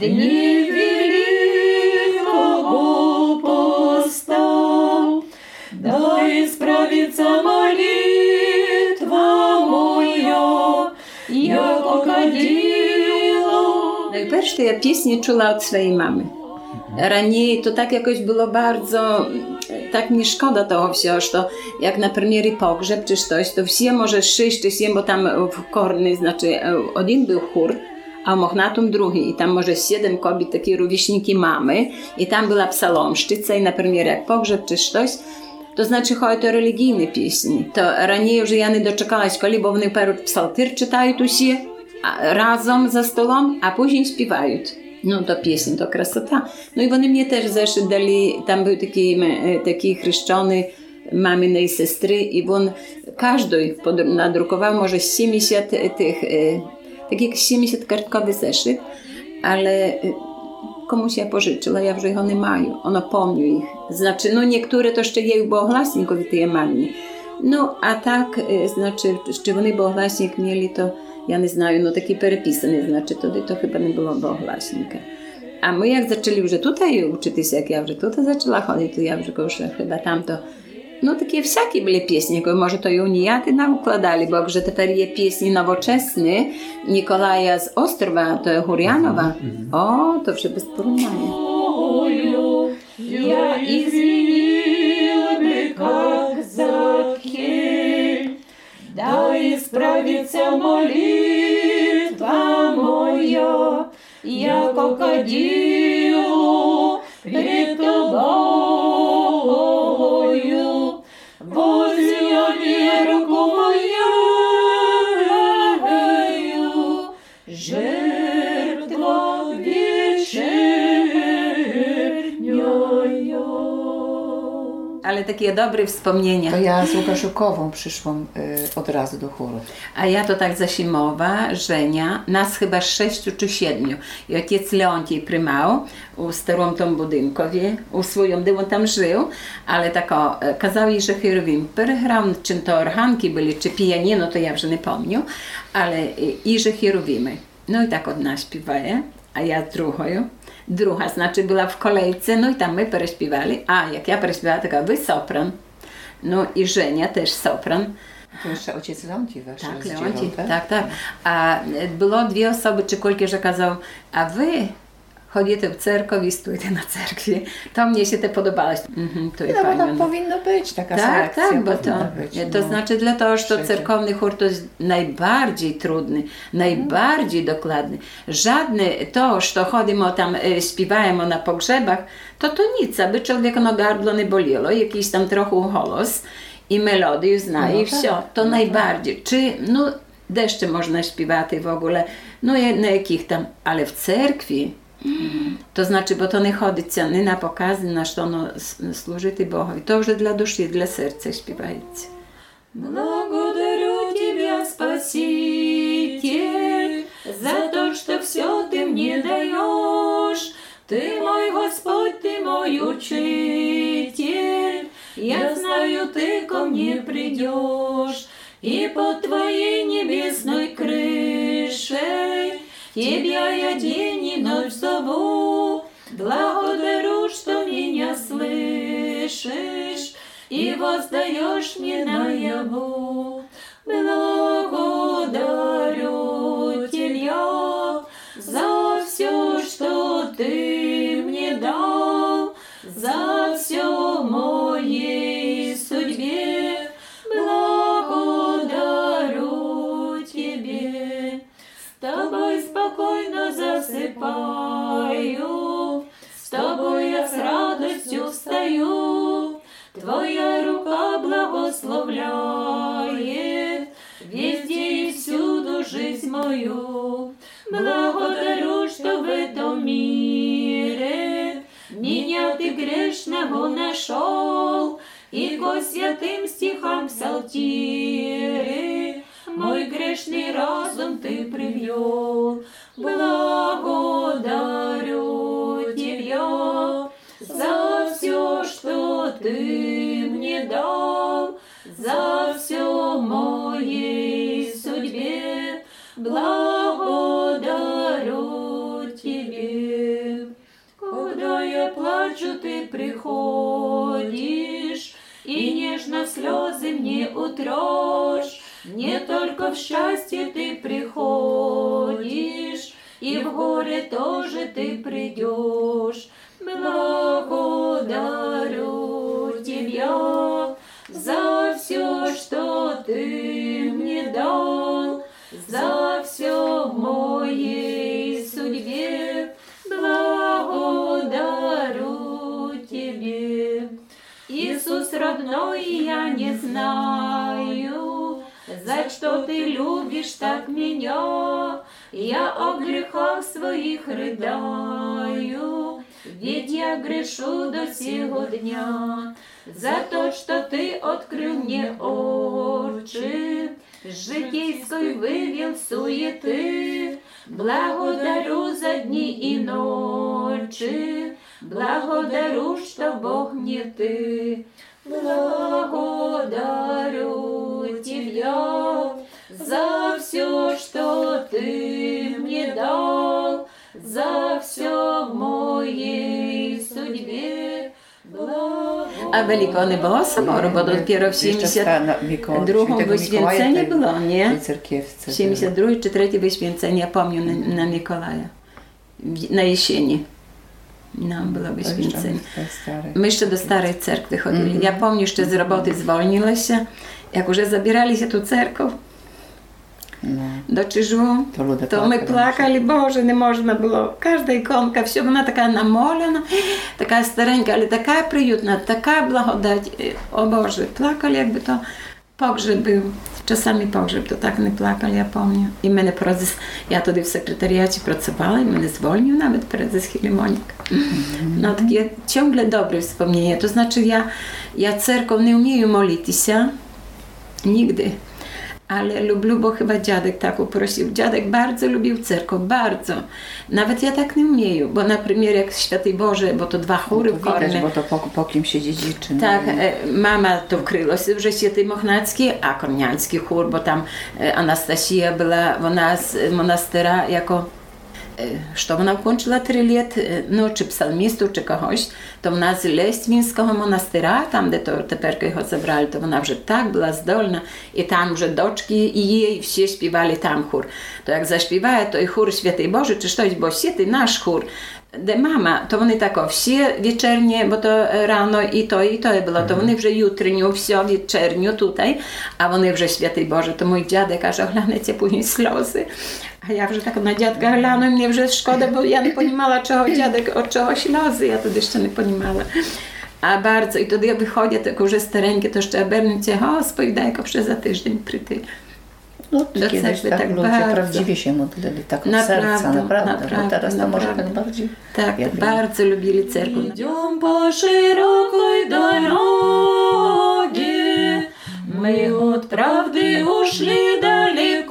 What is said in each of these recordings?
пение, дни великого поста. Да исправится молитва моя, яко кадило. Najpierw to ja pieśni czula od swojej mamy. Raniej to tak jakoś było bardzo, tak mi szkoda toho всего, что jak na premiery pogrzeb czy coś, to все może sześć czy siedem, bo tam w korny, znaczy один był chór, a Mochnatum drugi i tam może siedem kobiet, takie rówieśniki mamy i tam była psalomszczyca i na premier jak pogrzeb czy coś, to znaczy chodzi o religijne pieśni. To raniej już ja nie doczekałaś koli, bo one paru psaltyr czytają tu się razem za stołem, a później śpiewają. No to pieśń, to krasota. No i one mnie też zeszły dali, tam był taki, e, taki chryszczony maminej sestry i on każdy nadrukował może 70 e, tych e, tak jak 70 kartkowy zeszyt, ale e, komuś ja pożyczyła, ja вже його не маю, ono помню їх. Znaczy, no niektóre to ще є богогласникові ті мамні. Ну, а так, е, значить, чи вони богогласник mieli, to ja nie знаю, no taki переписаний, значить, тоді то chyba nie było bogoglaсника. A my jak zaczęli już tutaj uczyć jak ja już tutaj zaczęła chodzić, to ja już już chyba tamto No takie wszakie były pieśni, może to uniaty nam układali, bo że teraz je pieśni nowoczesne Nikolaja z Ostrowa, to Hurianowa. Mm -hmm. O, to już bez porównania. Ja изменилby как за да исправится молитва моя, я кокодилу пред тобой. жертва вечернёю. Ale takie dobre wspomnienia. To ja z Łukaszukową przyszłam y, od razu do chóru. A ja to tak Zasimowa, Żenia, nas chyba sześciu czy siedmiu. I ojciec Leontій приймав у старому тому будинкові, у своєму, де він там жив, але тако, е, казав їй, що Херовім переграв, чим то органки були, чи піаніно, то я вже не пам'ятаю, але і- і же Херовіми. No i tak одна śpiewaje, a ja z drugą. Druga, znaczy była w kolejce, no i tam my переśpiewali. A jak ja переśpiewała, taka wy sopran. No i Żenia też sopran. To jeszcze ojciec Leonci wasz Tak, rozdzielał, Leonті, так, так. А е, було дві особи, чи кілька вже chodite w cerkow i stójcie na cerkwie. To mnie się te podobałaś. Mhm, to no, jest. No. powinno być taka tak, tak selekcja. Tak, bo to, być, no. to znaczy dlatego, że to cerkowny chór to jest najbardziej trudny, najbardziej mhm. dokładny. Żadny to, że chodzimy tam, y, śpiewałem na pogrzebach, to to nic, aby człowiek no gardło nie boliło, jakiś tam trochę holos i melodię zna no i tak, wsio. To no tak. najbardziej. Czy, no, deszcze można śpiewać w ogóle, no na jakich tam, ale w cerkwi to znaczy, bo to nie chodzicie nie na pokazy, na що no, s- служити Богові. То вже для душі, для серця співається. Благодарю Тебя, Спаситель, за то, что все Ты мне даешь. Ты мой Господь, Ты мой Учитель. Я знаю, Ты ко мне придешь. И под Твоей небесной крышей Тебя я день и ночь зову. Благодарю, что меня слышишь и воздаешь мне наяву. Благодарю засыпаю, с Тобой я с радостью встаю. Твоя рука благословляет везде и всюду жизнь мою. Благодарю, что в этом мире меня ты грешного нашел, и ко святым стихам псалтири мой грешный разум ты привел. Благодарю тебя за все, что ты мне дал, за все моей судьбе. Благодарю тебе. Когда я плачу, ты приходишь и нежно слезы мне утрешь. Не только в счастье ты приходишь, и в горе тоже ты придешь. Благодарю тебя за все, что ты мне дал, за все в моей судьбе. Благодарю тебе. Иисус родной, я не знаю, за что ты любишь так меня. Я о грехах своих рыдаю, ведь я грешу до сего дня. За то, что ты открыл мне очи, житейской вывел суеты. Благодарю за дни и ночи, благодарю, что Бог мне ты. Благодарю тебя за все, что ты мне дал, за все в моей судьбе. A Wielko nie było soboru, bo dopiero w Jeszcze sta- na- Mikołaj- 72 świętego Mikołaja wyświęcenie tej- było, nie? tej cerkiewce. 72 czy 3 wyświęcenie, ja pamiętam na, na Mikołaja. W- Na jesieni. No, było To jeszcze wyświęcenie. te stare. My jeszcze do starej cerkwi chodzili. Ja pamiętam, jeszcze z roboty zwolniła się. Jak już zabierali się tu cerką No, do Czyżu, то ми плакали, Боже, не можна було. Кожна іконка, все, вона така намолена, така старенька, але така приютна, така благодать. О Боже, плакали, якби то погреб був. Часами погреб, то так не плакали, я пам'ятаю. І мене процес, я туди в секретаріаті працювала, і мене звольнив навіть процес Хілімонік. Mm -hmm. No takie ciągle dobre wspomnienie. To znaczy ja, ja cerką nie umiem modlić się nigdy. ale lubił, bo chyba dziadek tak uprosił. Dziadek bardzo lubił cerko, bardzo. Nawet ja tak nie umieję, bo na premier jak Świętej Boże, bo to dwa chóry no to widać, korne. bo to po, po kim się dziedziczy. No tak, no. mama to wkryła się, że Świętej Mochnacki, a korniański chór, bo tam e, Anastasia była ona z e, monastera jako e, що вона вкончила три літ, е, ну, чи псалмісту, чи когось, то вона з Лественського монастира, там, де то, тепер його забрали, то вона вже так була здольна, і там вже дочки її, і всі співали там хор. То як заспіває той хор Святий Боже, чи щось, бо святий наш хор, де мама, то вони тако всі вечірні, бо то е, рано і то, і то було, то вони вже ютренню, все вечірню tutaj, а вони вже святий Боже, то мій дядя каже, глянеться później сльози. A ja вже tak na dziadka глянув, mnie вже szkoda, bo ja nie понімала, czego dziadek, od czego ślozy, ja wtedy jeszcze nie понімала. A bardzo, i wtedy ja wychodzę, tylko już stareńkie, to jeszcze Bernicie, o, spowiedaj, jako przez za tydzień przyty. No, do kiedyś cerkwy tak, tak ludzie bardzo. prawdziwie się modlili, tak od Naprawdę, serca, naprawdę. naprawdę, bo teraz to może naprawdę. tak bardziej. Tak, Jak bardzo lubili cerkiew. Идем по широкой дороге, мы от правды ушли далеко,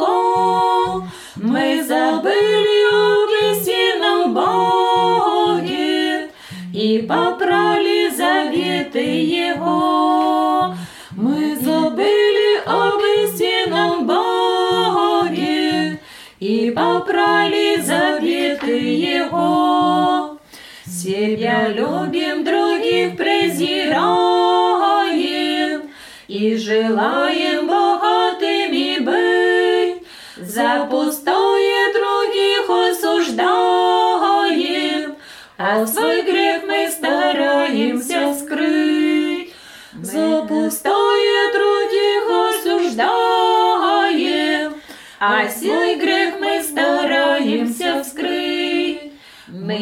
Попрали заветы Его. Мы забыли об истинном Боге и попрали заветы Его. Себя любим, других презираем И желаем богатыми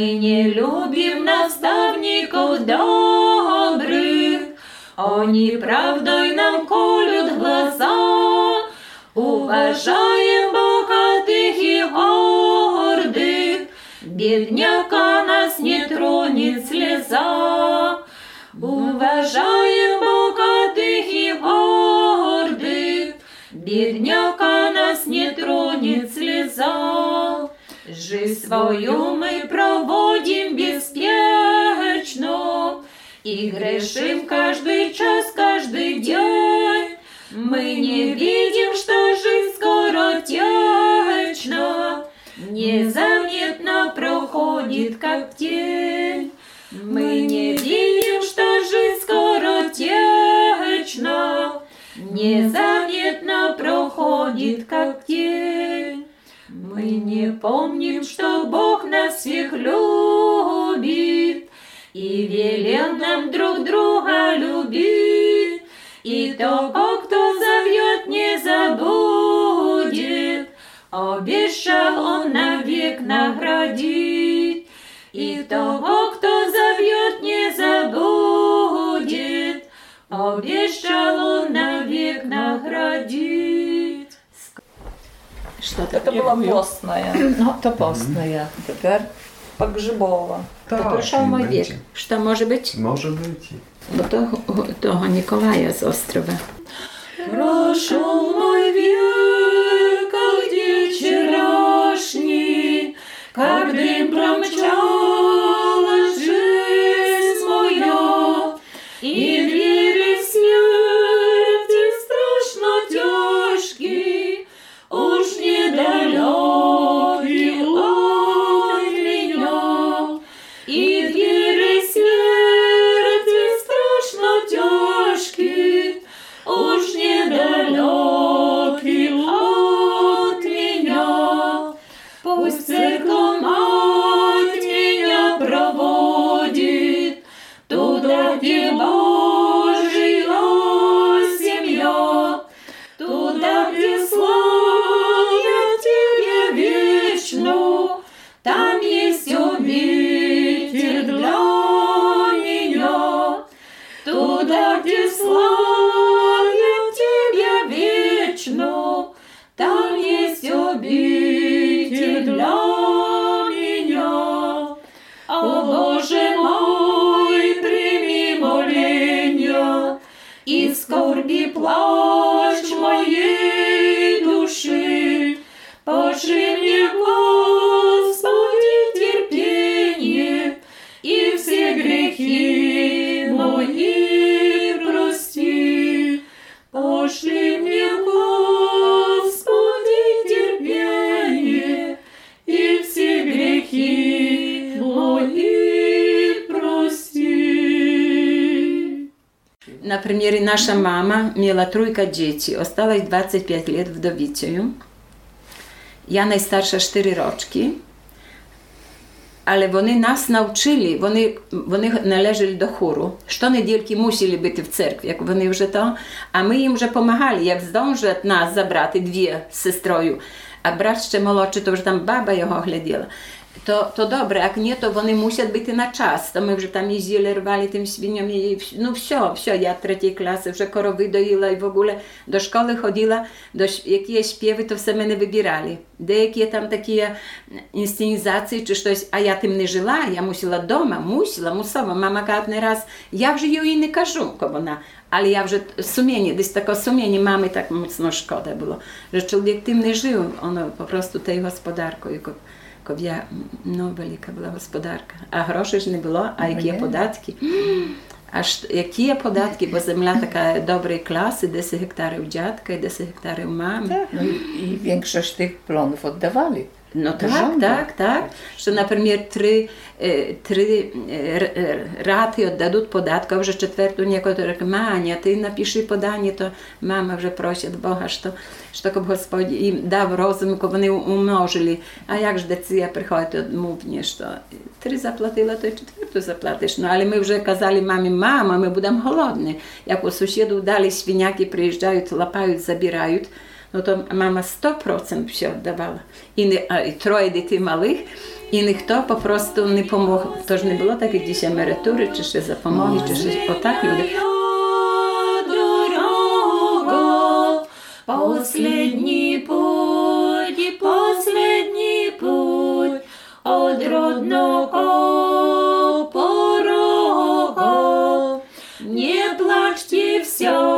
мы не любим наставников добрых, Они правдой нам колют глаза. Уважаем богатых и гордых, Бедняка нас не тронет слеза. Уважаем богатых и гордых, Бедняка нас не тронет слеза. Жизнь свою мы проводим беспечно И грешим каждый час, каждый день. Мы не видим, что жизнь скоротечна, Незаметно проходит, как тень. Мы не видим, что жизнь скоротечна, Незаметно проходит, как тень. Не помним, что Бог нас всех любит И велел нам друг друга любить. И того, кто зовет, не забудет, Обещал он навек наградить. И того, Это была постная, No to postne ja. Тепер погребова. To proszę o mój wiek. Что może być? Może być. Bo to того Николая z Острова. Прошел мой век, как день вчерашний, Как дым промчалась Hello. О Боже мой, прими моления И скорби плач Например, наша мама miała trójka dzieci, осталось 25 lat wdowicею. Ja najstarsza 4 roczki. Але вони нас навчили, вони, вони належали до хору. Щонедільки мусили бути в церкві, як вони вже то, а ми їм вже допомагали, як здąжать нас забрати дві з сестрою. А брат ще молодший, то вже там баба його гляділа. То, то добре, як ні, то вони мусять бути на час. То ми вже там їздили, рвали тим свиньом. І, вс- ну все, все, я третій класи вже корови доїла і в ogóle до школи ходила, до ш- які śpiewy, то все мене вибирали. Деякі там такі інсценізації чи щось, а я тим не жила, я мусила вдома, мусила, мусова. Мама каже не раз, я вже їй не кажу, ко вона. Але я вже суміння, десь таке суміння мами так міцно шкода було. Що чоловік тим не жив, воно по просто тією господаркою. ко- ко я, ну, велика була господарка. А грошей ж не було, а які є. податки. Аж які є податки, бо земля така доброї класи, 10 гектарів дядка і 10 гектарів мами. No i, i większość tych plonów oddawali. No tak, żąda. tak, tak. Że na przykład trzy, trzy raty oddadut podatków, że czwartą niektórych mania, ty napiszy podanie, to mama że prosi od Boga, że to, że to Господь im dał rozum, ko oni umnożyli. A jak ж decyzja przychodzi od mówinie, że trzy zapłatila, to i czwartą zapłatysz. No ale my już kazali mamie, mama, my będziemy głodni. Jak u sąsiadów dali świniaki, przyjeżdżają, lapają, zabierają, ну то мама 100% все віддавала. І не а, і троє дітей малих, і ніхто попросту не помог. Тож не було таких дітей меритури, чи ще допомоги, чи ще отак люди. Последній путь, і последній путь од родного порога. Не плачте всього.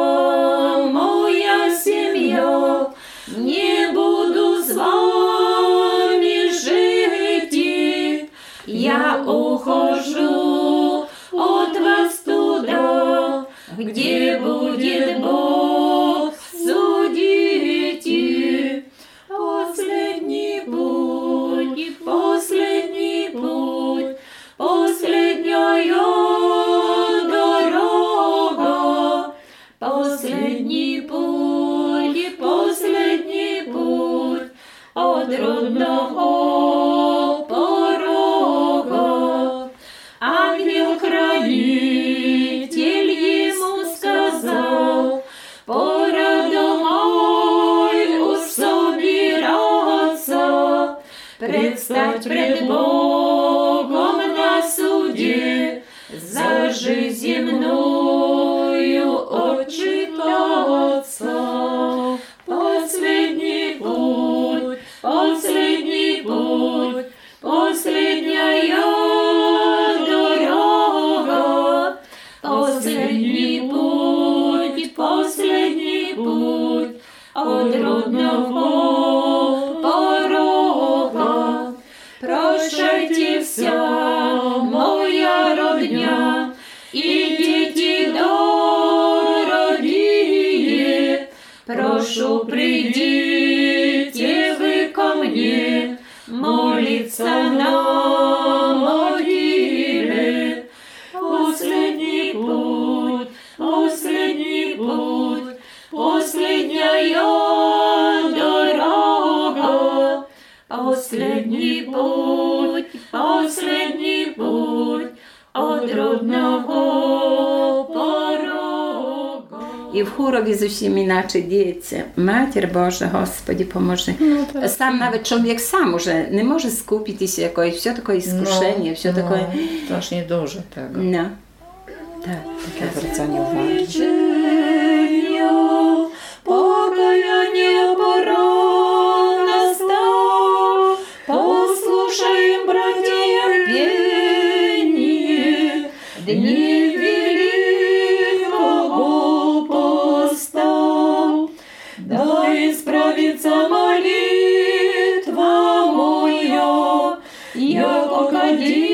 От родного порога. Ангел-хранитель ему сказал, Пора домой уж собираться, Предстать пред Последний путь, последний путь от родного дорога. Последний путь, последний путь от родного порога. І в хорові зовсім іначе діється. Матір Божа, Господі, поможи. Сам навіть чоловік сам уже не може скупитися якоїсь, все таке іскушення, все таке. Strasznie dużo tego. No. Так, Takie так. zwracanie uwagi. Речения, do.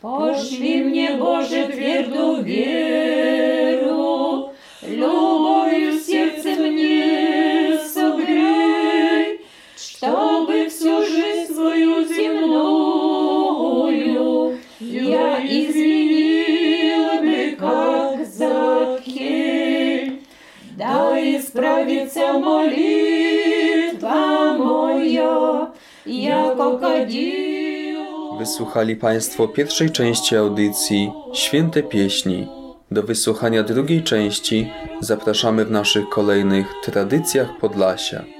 Пошли мне, Боже, твердую веру, любовью Wysłuchali Państwo pierwszej części audycji Święte Pieśni. Do wysłuchania drugiej części zapraszamy w naszych kolejnych tradycjach Podlasia.